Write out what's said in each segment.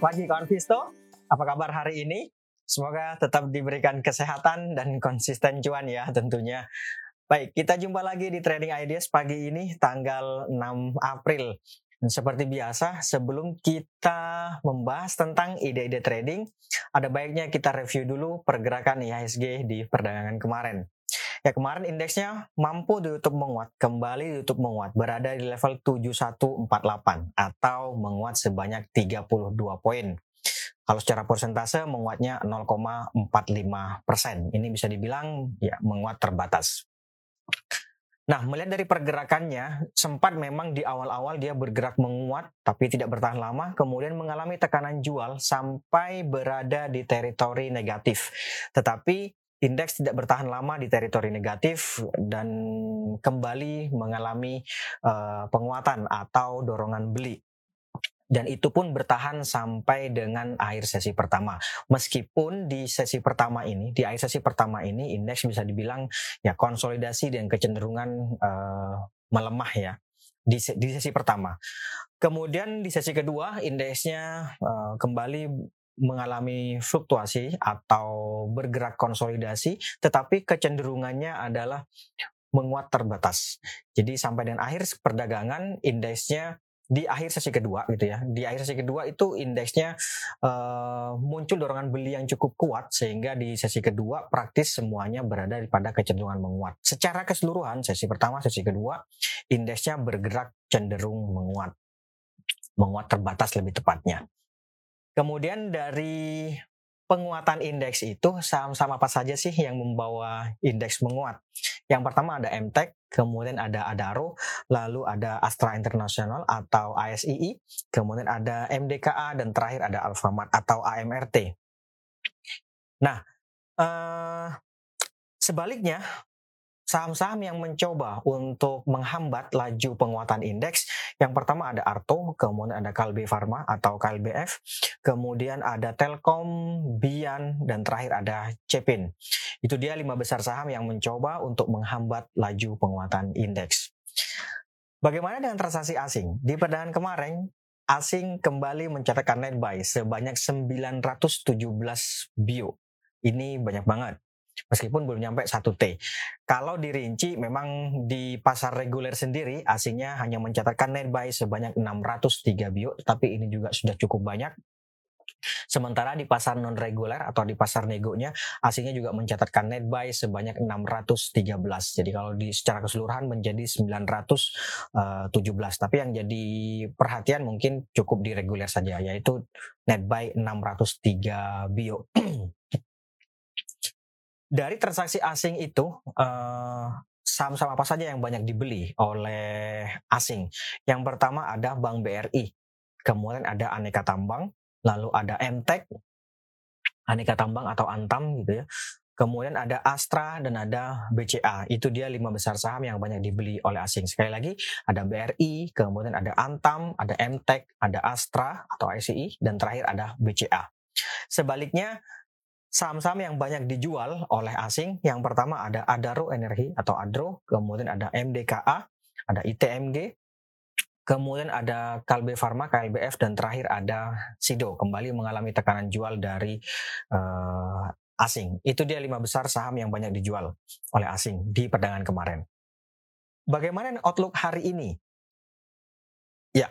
Pagi kawan Visto. Apa kabar hari ini? Semoga tetap diberikan kesehatan dan konsisten cuan ya tentunya. Baik, kita jumpa lagi di Trading Ideas pagi ini tanggal 6 April. Dan seperti biasa, sebelum kita membahas tentang ide-ide trading, ada baiknya kita review dulu pergerakan IHSG di perdagangan kemarin. Ya kemarin indeksnya mampu ditutup menguat, kembali ditutup menguat, berada di level 7148 atau menguat sebanyak 32 poin. Kalau secara persentase menguatnya 0,45 persen. Ini bisa dibilang ya menguat terbatas. Nah, melihat dari pergerakannya, sempat memang di awal-awal dia bergerak menguat, tapi tidak bertahan lama, kemudian mengalami tekanan jual sampai berada di teritori negatif. Tetapi indeks tidak bertahan lama di teritori negatif dan kembali mengalami uh, penguatan atau dorongan beli dan itu pun bertahan sampai dengan akhir sesi pertama. Meskipun di sesi pertama ini, di akhir sesi pertama ini indeks bisa dibilang ya konsolidasi dan kecenderungan uh, melemah ya di, di sesi pertama. Kemudian di sesi kedua indeksnya uh, kembali mengalami fluktuasi atau bergerak konsolidasi, tetapi kecenderungannya adalah menguat terbatas. Jadi sampai dengan akhir perdagangan indeksnya di akhir sesi kedua gitu ya. Di akhir sesi kedua itu indeksnya uh, muncul dorongan beli yang cukup kuat sehingga di sesi kedua praktis semuanya berada pada kecenderungan menguat. Secara keseluruhan sesi pertama, sesi kedua indeksnya bergerak cenderung menguat. Menguat terbatas lebih tepatnya. Kemudian dari penguatan indeks itu saham-saham apa saja sih yang membawa indeks menguat? Yang pertama ada MTEK, kemudian ada Adaro, lalu ada Astra International atau ASII, kemudian ada MDKA dan terakhir ada Alfamart atau AMRT. Nah, eh, sebaliknya saham-saham yang mencoba untuk menghambat laju penguatan indeks. Yang pertama ada Arto, kemudian ada Kalbe Pharma atau KLBF, kemudian ada Telkom, Bian, dan terakhir ada Cepin. Itu dia lima besar saham yang mencoba untuk menghambat laju penguatan indeks. Bagaimana dengan transaksi asing? Di perdagangan kemarin, asing kembali mencatatkan net buy sebanyak 917 bio. Ini banyak banget meskipun belum nyampe 1 T. Kalau dirinci memang di pasar reguler sendiri asingnya hanya mencatatkan net buy sebanyak 603 bio, tapi ini juga sudah cukup banyak. Sementara di pasar non reguler atau di pasar negonya asingnya juga mencatatkan net buy sebanyak 613. Jadi kalau di secara keseluruhan menjadi 917. Tapi yang jadi perhatian mungkin cukup di reguler saja yaitu net buy 603 bio. dari transaksi asing itu uh, saham-saham apa saja yang banyak dibeli oleh asing? Yang pertama ada Bank BRI, kemudian ada Aneka Tambang, lalu ada MTEK, Aneka Tambang atau Antam gitu ya. Kemudian ada Astra dan ada BCA. Itu dia lima besar saham yang banyak dibeli oleh asing. Sekali lagi ada BRI, kemudian ada Antam, ada MTEK, ada Astra atau ICI, dan terakhir ada BCA. Sebaliknya Saham-saham yang banyak dijual oleh asing, yang pertama ada Adaro Energi atau Adro, kemudian ada MDKA, ada ITMG, kemudian ada Kalbe Pharma, KLBF, dan terakhir ada Sido, kembali mengalami tekanan jual dari uh, asing. Itu dia lima besar saham yang banyak dijual oleh asing di perdagangan kemarin. Bagaimana outlook hari ini? Ya,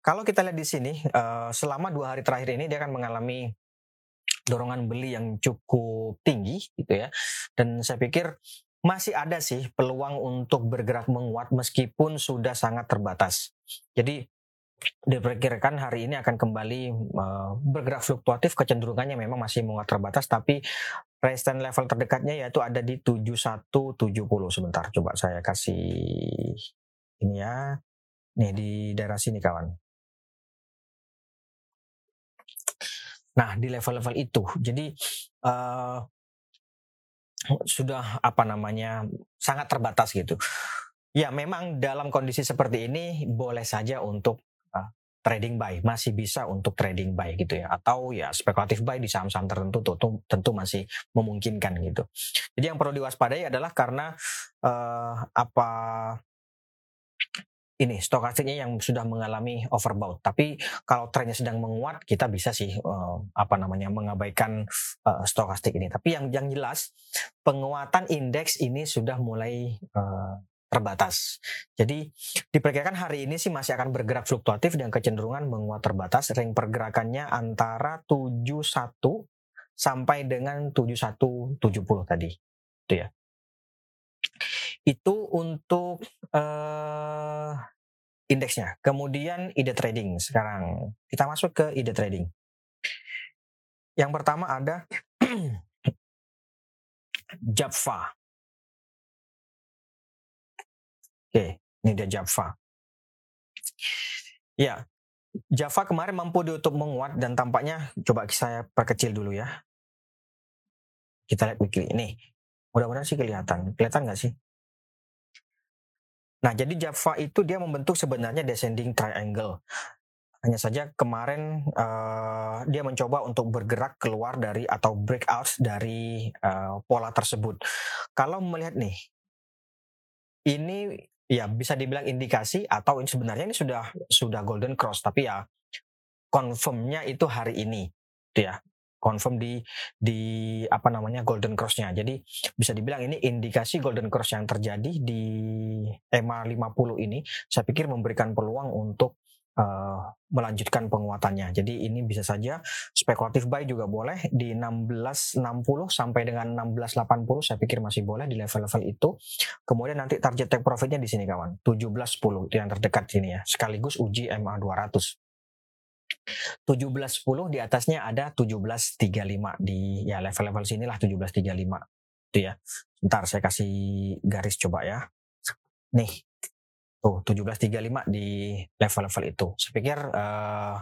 kalau kita lihat di sini, uh, selama dua hari terakhir ini dia akan mengalami dorongan beli yang cukup tinggi gitu ya. Dan saya pikir masih ada sih peluang untuk bergerak menguat meskipun sudah sangat terbatas. Jadi diperkirakan hari ini akan kembali uh, bergerak fluktuatif kecenderungannya memang masih menguat terbatas tapi resistance level terdekatnya yaitu ada di 7170 sebentar coba saya kasih ini ya nih di daerah sini kawan Nah, di level-level itu, jadi uh, sudah apa namanya sangat terbatas gitu. Ya, memang dalam kondisi seperti ini boleh saja untuk uh, trading buy, masih bisa untuk trading buy gitu ya, atau ya spekulatif buy di saham-saham tertentu tentu, tentu masih memungkinkan gitu. Jadi yang perlu diwaspadai adalah karena uh, apa ini stokastiknya yang sudah mengalami overbought. Tapi kalau trennya sedang menguat, kita bisa sih uh, apa namanya mengabaikan uh, stokastik ini. Tapi yang yang jelas penguatan indeks ini sudah mulai uh, terbatas. Jadi diperkirakan hari ini sih masih akan bergerak fluktuatif dan kecenderungan menguat terbatas. Ring pergerakannya antara 71 sampai dengan 7170 tadi. Itu ya. Itu untuk uh, indeksnya. Kemudian ide trading. Sekarang kita masuk ke ide trading. Yang pertama ada Java. Oke, ini dia Java. Ya, Java kemarin mampu ditutup menguat dan tampaknya coba saya perkecil dulu ya. Kita lihat weekly ini. Mudah-mudahan sih kelihatan. Kelihatan nggak sih? Nah, jadi Java itu dia membentuk sebenarnya descending triangle. Hanya saja kemarin uh, dia mencoba untuk bergerak keluar dari atau breakout dari uh, pola tersebut. Kalau melihat nih, ini ya bisa dibilang indikasi atau ini sebenarnya ini sudah sudah golden cross, tapi ya confirmnya itu hari ini, gitu ya confirm di di apa namanya golden cross-nya. Jadi bisa dibilang ini indikasi golden cross yang terjadi di EMA 50 ini saya pikir memberikan peluang untuk uh, melanjutkan penguatannya. Jadi ini bisa saja spekulatif buy juga boleh di 1660 sampai dengan 1680 saya pikir masih boleh di level-level itu. Kemudian nanti target take profitnya di sini kawan, 1710 itu yang terdekat sini ya. Sekaligus uji MA 200. 1710 di atasnya ada 1735 di ya level-level sinilah 1735 itu ya. Ntar saya kasih garis coba ya. Nih. Tuh 1735 di level-level itu. Saya pikir uh,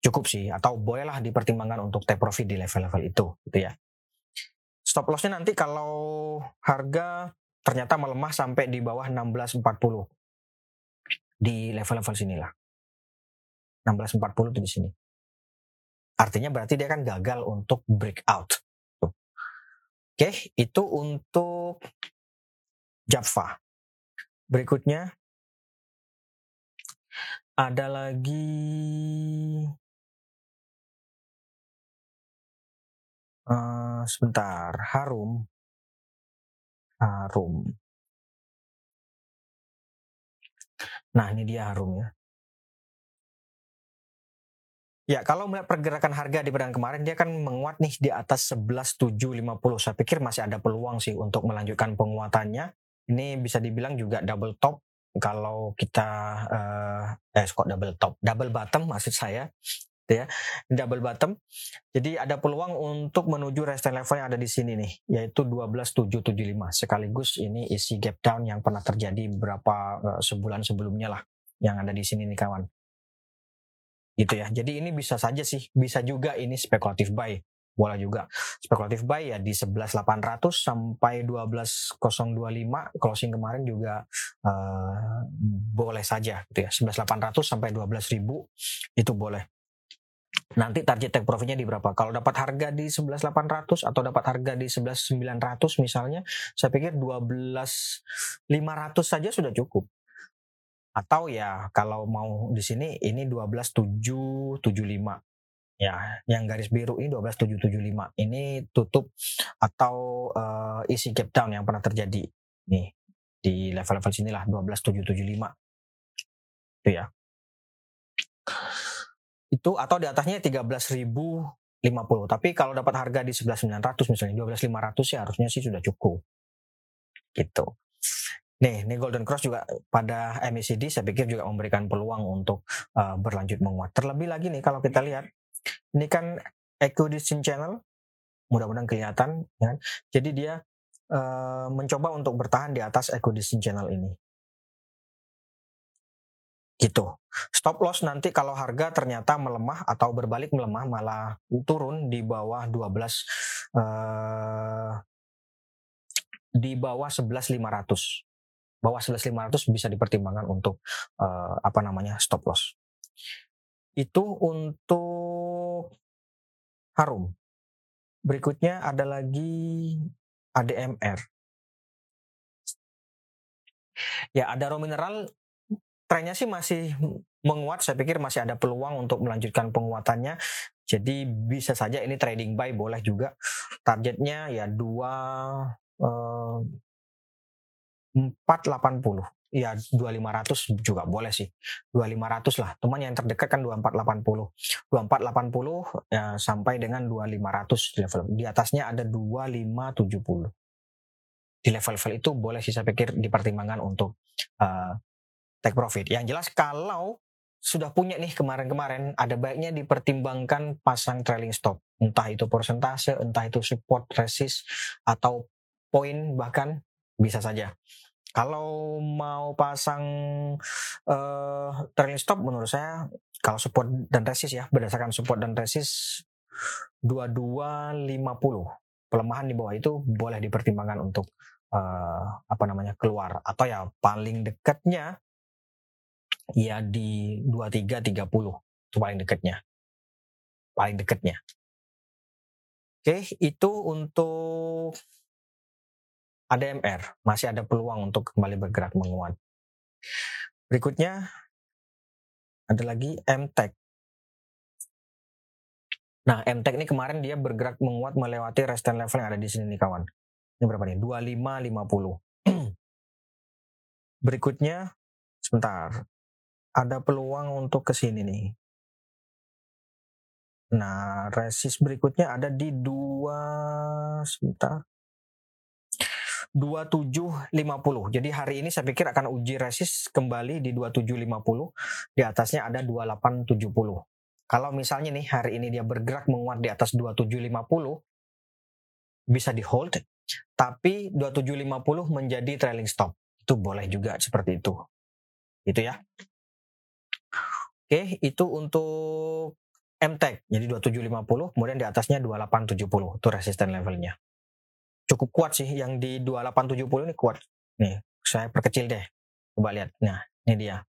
cukup sih atau bolehlah dipertimbangkan untuk take profit di level-level itu gitu ya. Stop lossnya nanti kalau harga ternyata melemah sampai di bawah 1640 di level-level sinilah. 1640 itu di sini. Artinya berarti dia kan gagal untuk breakout. Oke, itu untuk Java. Berikutnya ada lagi uh, sebentar, Harum. Harum. Nah, ini dia Harum ya. Ya, kalau melihat pergerakan harga di perdagangan kemarin, dia kan menguat nih di atas 11.750. Saya pikir masih ada peluang sih untuk melanjutkan penguatannya. Ini bisa dibilang juga double top. Kalau kita uh, eh kok double top, double bottom maksud saya ya. Double bottom. Jadi ada peluang untuk menuju resistance level yang ada di sini nih yaitu 12775 sekaligus ini isi gap down yang pernah terjadi beberapa uh, sebulan sebelumnya lah yang ada di sini nih kawan gitu ya. Jadi ini bisa saja sih, bisa juga ini spekulatif buy. Boleh juga spekulatif buy ya di 11.800 sampai 12.025 closing kemarin juga uh, boleh saja gitu ya. 11.800 sampai 12.000 itu boleh. Nanti target take profitnya di berapa? Kalau dapat harga di 11.800 atau dapat harga di 11.900 misalnya, saya pikir 12.500 saja sudah cukup atau ya kalau mau di sini ini 12775 ya yang garis biru ini 12775 ini tutup atau uh, isi gap down yang pernah terjadi. Nih di level-level sinilah 12775 itu ya. Itu atau di atasnya 13.050 tapi kalau dapat harga di 11.900 misalnya 12.500 ya harusnya sih sudah cukup. Gitu Nih, nih Golden Cross juga pada MACD saya pikir juga memberikan peluang untuk uh, berlanjut menguat. Terlebih lagi nih kalau kita lihat, ini kan equidistant channel, mudah-mudahan kelihatan, ya. Kan? Jadi dia uh, mencoba untuk bertahan di atas equidistant channel ini. Gitu. Stop loss nanti kalau harga ternyata melemah atau berbalik melemah malah turun di bawah 12 uh, di bawah 11.500 bawah 11.500 bisa dipertimbangkan untuk uh, apa namanya stop loss. Itu untuk Harum. Berikutnya ada lagi ADMR. Ya, ada raw mineral trennya sih masih menguat. Saya pikir masih ada peluang untuk melanjutkan penguatannya. Jadi bisa saja ini trading buy boleh juga. Targetnya ya dua eh, empat delapan puluh. Ya 2500 juga boleh sih. 2500 lah. Teman yang terdekat kan 2480 2480 ya, sampai dengan 2500 di level. Di atasnya ada 2570 di level-level itu boleh sih saya pikir dipertimbangkan untuk uh, take profit. Yang jelas kalau sudah punya nih kemarin-kemarin ada baiknya dipertimbangkan pasang trailing stop. Entah itu persentase entah itu support resist atau poin bahkan bisa saja kalau mau pasang uh, trailing stop menurut saya kalau support dan resist ya berdasarkan support dan resist 2250 pelemahan di bawah itu boleh dipertimbangkan untuk uh, apa namanya keluar. Atau ya paling dekatnya ya di 2330 itu paling dekatnya. Paling dekatnya. Oke itu untuk ADMR masih ada peluang untuk kembali bergerak menguat. Berikutnya ada lagi MTEK. Nah, MTEK ini kemarin dia bergerak menguat melewati resistance level yang ada di sini nih kawan. Ini berapa nih? 2550. Berikutnya sebentar. Ada peluang untuk ke sini nih. Nah, resist berikutnya ada di dua sebentar 2750. Jadi hari ini saya pikir akan uji resist kembali di 2750. Di atasnya ada 2870. Kalau misalnya nih hari ini dia bergerak menguat di atas 2750 bisa di hold tapi 2750 menjadi trailing stop. Itu boleh juga seperti itu. Itu ya. Oke, itu untuk MTEK. Jadi 2750, kemudian di atasnya 2870. Itu resisten levelnya cukup kuat sih yang di 2870 ini kuat. Nih, saya perkecil deh. Coba lihat. Nah, ini dia.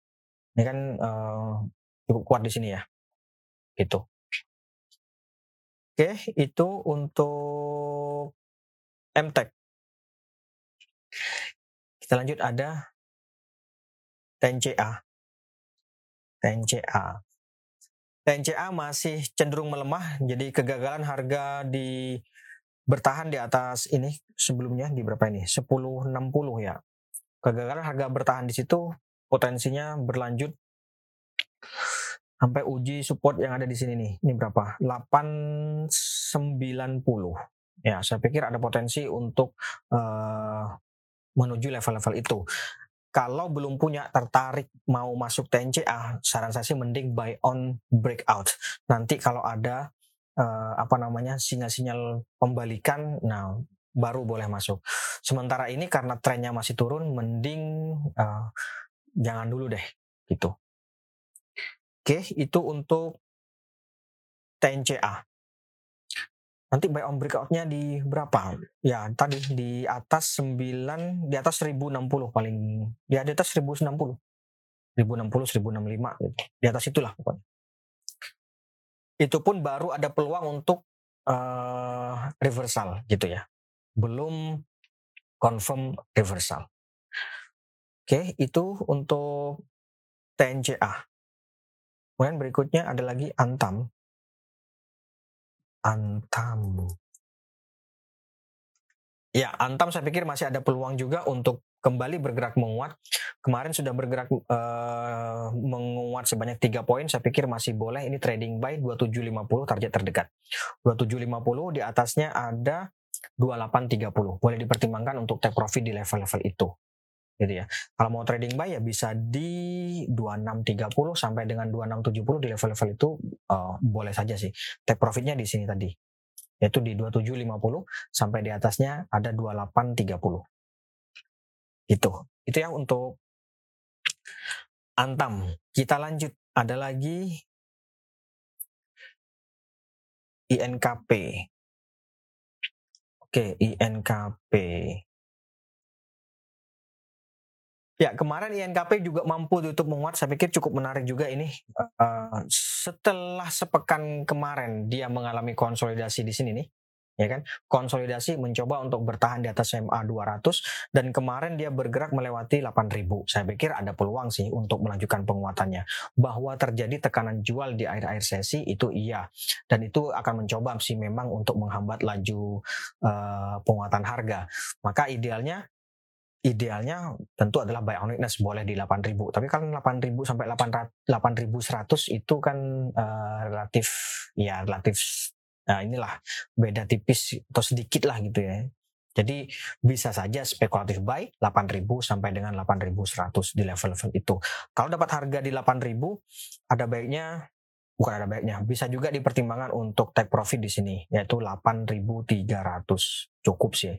Ini kan uh, cukup kuat di sini ya. Gitu. Oke, itu untuk MTEK. Kita lanjut ada TNCA. TNCA. TNCA masih cenderung melemah, jadi kegagalan harga di bertahan di atas ini sebelumnya di berapa ini? 1060 ya. Kegagalan harga bertahan di situ potensinya berlanjut. Sampai uji support yang ada di sini nih. Ini berapa? 890 ya saya pikir ada potensi untuk uh, menuju level-level itu. Kalau belum punya tertarik mau masuk TNCA saran saya sih mending buy on breakout. Nanti kalau ada uh, apa namanya sinyal-sinyal pembalikan nah baru boleh masuk. Sementara ini karena trennya masih turun mending uh, jangan dulu deh gitu. Oke itu untuk TNCA nanti buy on breakoutnya di berapa? Ya tadi di atas 9 di atas 1060 paling ya di atas 1060 1060 1065 gitu. di atas itulah pokoknya itu pun baru ada peluang untuk uh, reversal gitu ya. Belum confirm reversal. Oke, itu untuk TNCA. Kemudian berikutnya ada lagi Antam. Antam. Ya, Antam saya pikir masih ada peluang juga untuk kembali bergerak menguat. Kemarin sudah bergerak uh, menguat sebanyak tiga poin. Saya pikir masih boleh. Ini trading buy 2750 target terdekat. 2750 di atasnya ada 2830. Boleh dipertimbangkan untuk take profit di level-level itu. Gitu ya. Kalau mau trading buy ya bisa di 2630 sampai dengan 2670 di level-level itu uh, boleh saja sih. Take profitnya di sini tadi yaitu di 2750 sampai di atasnya ada 2830. Itu. Itu ya untuk Antam. Kita lanjut. Ada lagi INKP. Oke, INKP. Ya, kemarin INKP juga mampu tutup menguat. Saya pikir cukup menarik juga ini. Uh, setelah sepekan kemarin dia mengalami konsolidasi di sini nih. Ya kan? Konsolidasi mencoba untuk bertahan di atas MA 200 dan kemarin dia bergerak melewati 8000. Saya pikir ada peluang sih untuk melanjutkan penguatannya. Bahwa terjadi tekanan jual di akhir-akhir sesi itu iya dan itu akan mencoba sih memang untuk menghambat laju uh, penguatan harga. Maka idealnya idealnya tentu adalah buy on weakness boleh di 8000 tapi kan 8000 sampai 8100 itu kan uh, relatif ya relatif Nah inilah beda tipis atau sedikit lah gitu ya. Jadi bisa saja spekulatif buy 8000 sampai dengan 8100 di level-level itu. Kalau dapat harga di 8000 ada baiknya bukan ada baiknya bisa juga dipertimbangkan untuk take profit di sini yaitu 8300 cukup sih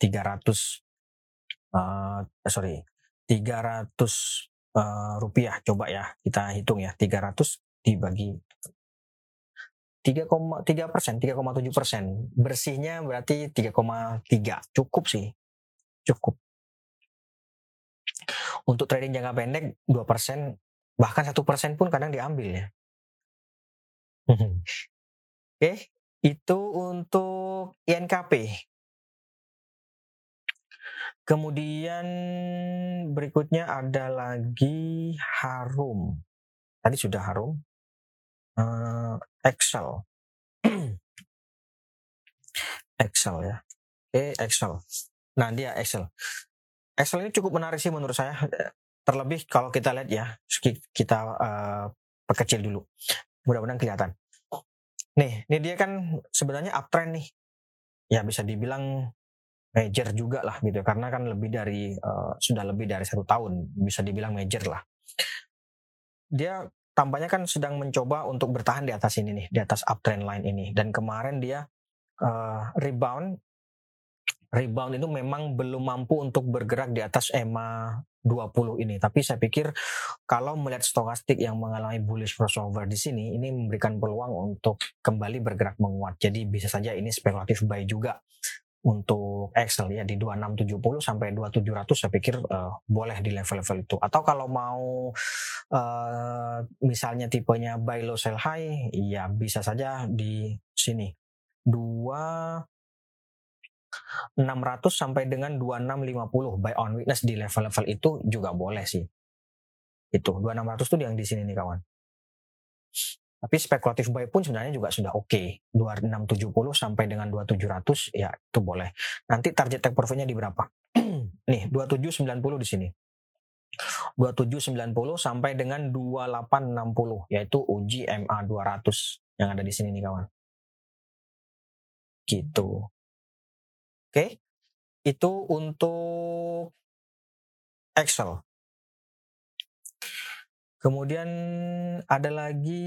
300 uh, eh, sorry 300 uh, eh, rupiah coba ya kita hitung ya 300 dibagi 3,3 persen, 3,7 persen. Bersihnya berarti 3,3. Cukup sih. Cukup. Untuk trading jangka pendek 2 persen, bahkan satu persen pun kadang diambil ya. Oke, itu untuk INKP. Kemudian berikutnya ada lagi Harum. Tadi sudah Harum. Uh, Excel. Excel ya. Oke, Excel. Nah, dia Excel. Excel ini cukup menarik sih menurut saya. Terlebih kalau kita lihat ya, kita uh, perkecil dulu. Mudah-mudahan kelihatan. Nih, ini dia kan sebenarnya uptrend nih. Ya bisa dibilang major juga lah gitu karena kan lebih dari uh, sudah lebih dari satu tahun bisa dibilang major lah dia tampaknya kan sedang mencoba untuk bertahan di atas ini nih, di atas uptrend line ini. Dan kemarin dia uh, rebound, rebound itu memang belum mampu untuk bergerak di atas EMA 20 ini. Tapi saya pikir kalau melihat stokastik yang mengalami bullish crossover di sini, ini memberikan peluang untuk kembali bergerak menguat. Jadi bisa saja ini spekulatif buy juga untuk Excel ya di 2670 sampai 2700 saya pikir uh, boleh di level-level itu. Atau kalau mau uh, misalnya tipenya buy low sell high ya bisa saja di sini. 2 600 sampai dengan 2650 buy on weakness di level-level itu juga boleh sih. Itu 2600 tuh yang di sini nih kawan. Tapi spekulatif buy pun sebenarnya juga sudah oke. Okay. 2670 sampai dengan 2700 ya itu boleh. Nanti target take profitnya di berapa? Nih 2790 di sini. 2790 sampai dengan 2860 yaitu uji MA 200 yang ada di sini nih kawan. Gitu. Oke. Okay. Itu untuk Excel. Kemudian ada lagi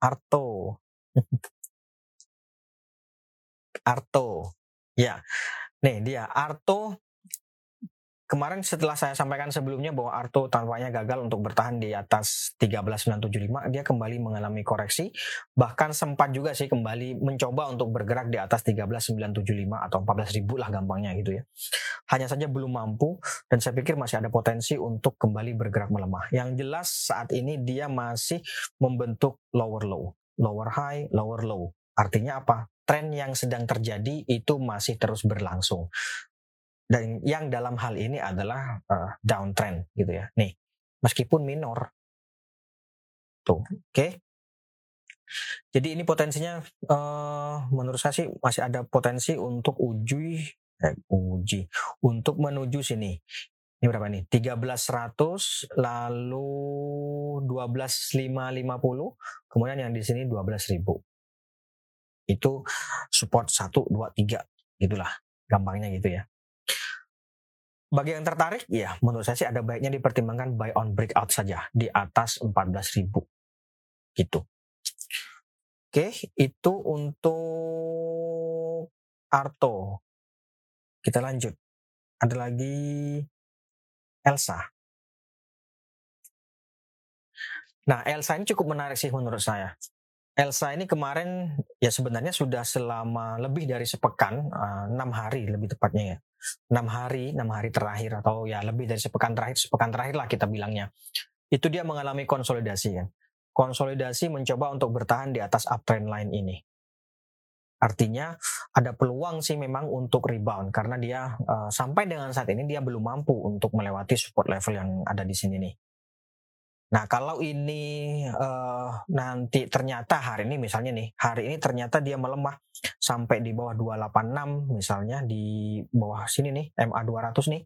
Arto. Arto. Ya. Nih dia Arto kemarin setelah saya sampaikan sebelumnya bahwa Arto tampaknya gagal untuk bertahan di atas 13975, dia kembali mengalami koreksi, bahkan sempat juga sih kembali mencoba untuk bergerak di atas 13975 atau 14000 lah gampangnya gitu ya. Hanya saja belum mampu dan saya pikir masih ada potensi untuk kembali bergerak melemah. Yang jelas saat ini dia masih membentuk lower low, lower high, lower low. Artinya apa? Tren yang sedang terjadi itu masih terus berlangsung dan yang dalam hal ini adalah uh, downtrend gitu ya. Nih, meskipun minor. Tuh, oke. Okay. Jadi ini potensinya uh, menurut saya sih masih ada potensi untuk uji eh, uji untuk menuju sini. Ini berapa nih? 1300 lalu 12550 kemudian yang di sini 12000. Itu support 1 2 3 gitulah gampangnya gitu ya. Bagi yang tertarik, ya menurut saya sih ada baiknya dipertimbangkan buy on breakout saja di atas 14.000 gitu. Oke, itu untuk Arto. Kita lanjut. Ada lagi Elsa. Nah, Elsa ini cukup menarik sih menurut saya. Elsa ini kemarin ya sebenarnya sudah selama lebih dari sepekan, eh, enam hari lebih tepatnya ya, enam hari, enam hari terakhir atau ya lebih dari sepekan terakhir, sepekan terakhir lah kita bilangnya. Itu dia mengalami konsolidasi kan. Konsolidasi mencoba untuk bertahan di atas uptrend line ini. Artinya ada peluang sih memang untuk rebound karena dia uh, sampai dengan saat ini dia belum mampu untuk melewati support level yang ada di sini nih. Nah kalau ini uh, nanti ternyata hari ini misalnya nih hari ini ternyata dia melemah sampai di bawah 286 misalnya di bawah sini nih MA 200 nih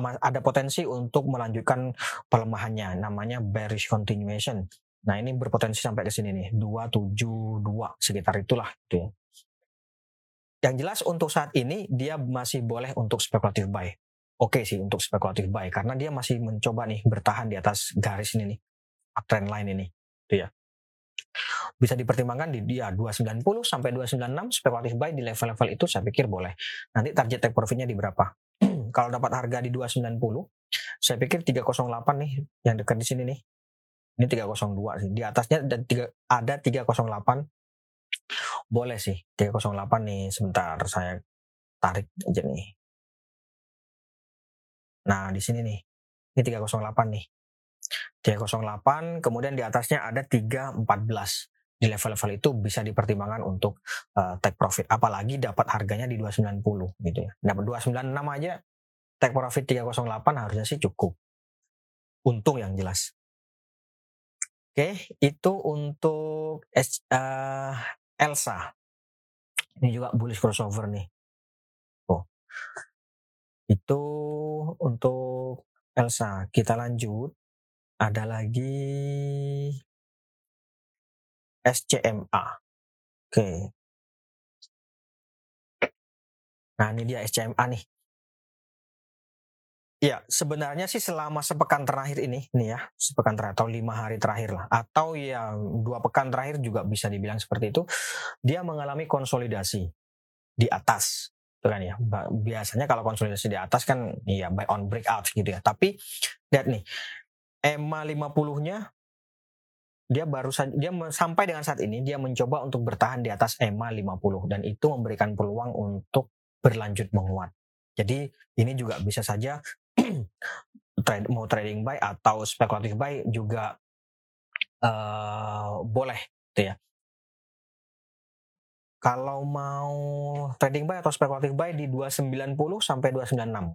ada potensi untuk melanjutkan pelemahannya namanya bearish continuation Nah ini berpotensi sampai ke sini nih 272 sekitar itulah gitu ya. Yang jelas untuk saat ini dia masih boleh untuk spekulatif buy. Oke sih untuk spekulatif buy karena dia masih mencoba nih bertahan di atas garis ini nih uptrend line ini gitu ya. Bisa dipertimbangkan di dia 290 sampai 296 spekulatif buy di level-level itu saya pikir boleh. Nanti target take profitnya di berapa? Kalau dapat harga di 290 saya pikir 308 nih yang dekat di sini nih ini 302 sih. Di atasnya ada 3 ada 308. Boleh sih 308 nih sebentar saya tarik aja nih. Nah, di sini nih. Ini 308 nih. 308 kemudian di atasnya ada 314 di level-level itu bisa dipertimbangkan untuk uh, take profit apalagi dapat harganya di 290 gitu ya dapat 296 aja take profit 308 harusnya sih cukup untung yang jelas Oke, itu untuk uh, Elsa. Ini juga bullish crossover nih. Oh. Itu untuk Elsa. Kita lanjut. Ada lagi SCMA. Oke. Nah, ini dia SCMA nih. Ya, sebenarnya sih selama sepekan terakhir ini, nih ya, sepekan terakhir atau lima hari terakhir lah, atau ya dua pekan terakhir juga bisa dibilang seperti itu, dia mengalami konsolidasi di atas, itu kan ya. Biasanya kalau konsolidasi di atas kan, ya buy on breakout gitu ya. Tapi lihat nih, EMA 50-nya dia baru dia sampai dengan saat ini dia mencoba untuk bertahan di atas EMA 50 dan itu memberikan peluang untuk berlanjut menguat. Jadi ini juga bisa saja trade, mau trading buy atau spekulatif buy juga uh, boleh gitu ya. Kalau mau trading buy atau spekulatif buy di 290 sampai 296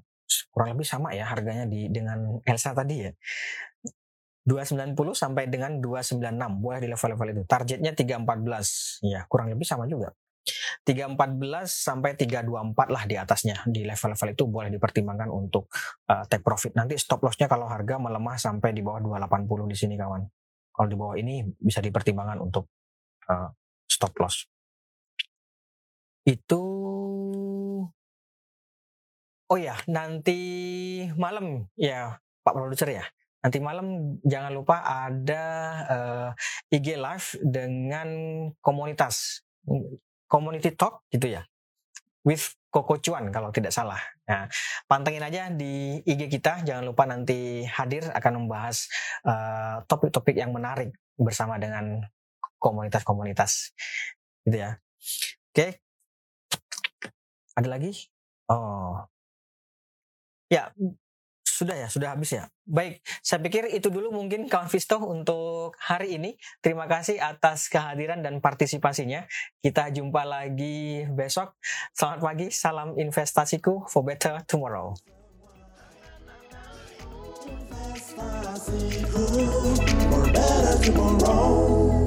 kurang lebih sama ya harganya di dengan Elsa tadi ya. 290 sampai dengan 296 boleh di level-level itu. Targetnya 314 ya kurang lebih sama juga. 314 sampai 324 lah di atasnya di level-level itu boleh dipertimbangkan untuk uh, take profit. Nanti stop lossnya kalau harga melemah sampai di bawah 280 di sini kawan. Kalau di bawah ini bisa dipertimbangkan untuk uh, stop loss. Itu Oh ya, nanti malam ya Pak Produser ya. Nanti malam jangan lupa ada uh, eh, IG live dengan komunitas community talk gitu ya with Koko Cuan kalau tidak salah. Nah, pantengin aja di IG kita. Jangan lupa nanti hadir akan membahas eh, topik-topik uh, yang menarik bersama dengan komunitas-komunitas, gitu ya. Oke, ada lagi? Oh, ya sudah ya, sudah habis ya. Baik, saya pikir itu dulu mungkin kawan Visto untuk hari ini. Terima kasih atas kehadiran dan partisipasinya. Kita jumpa lagi besok. Selamat pagi, salam investasiku for better tomorrow. For better tomorrow.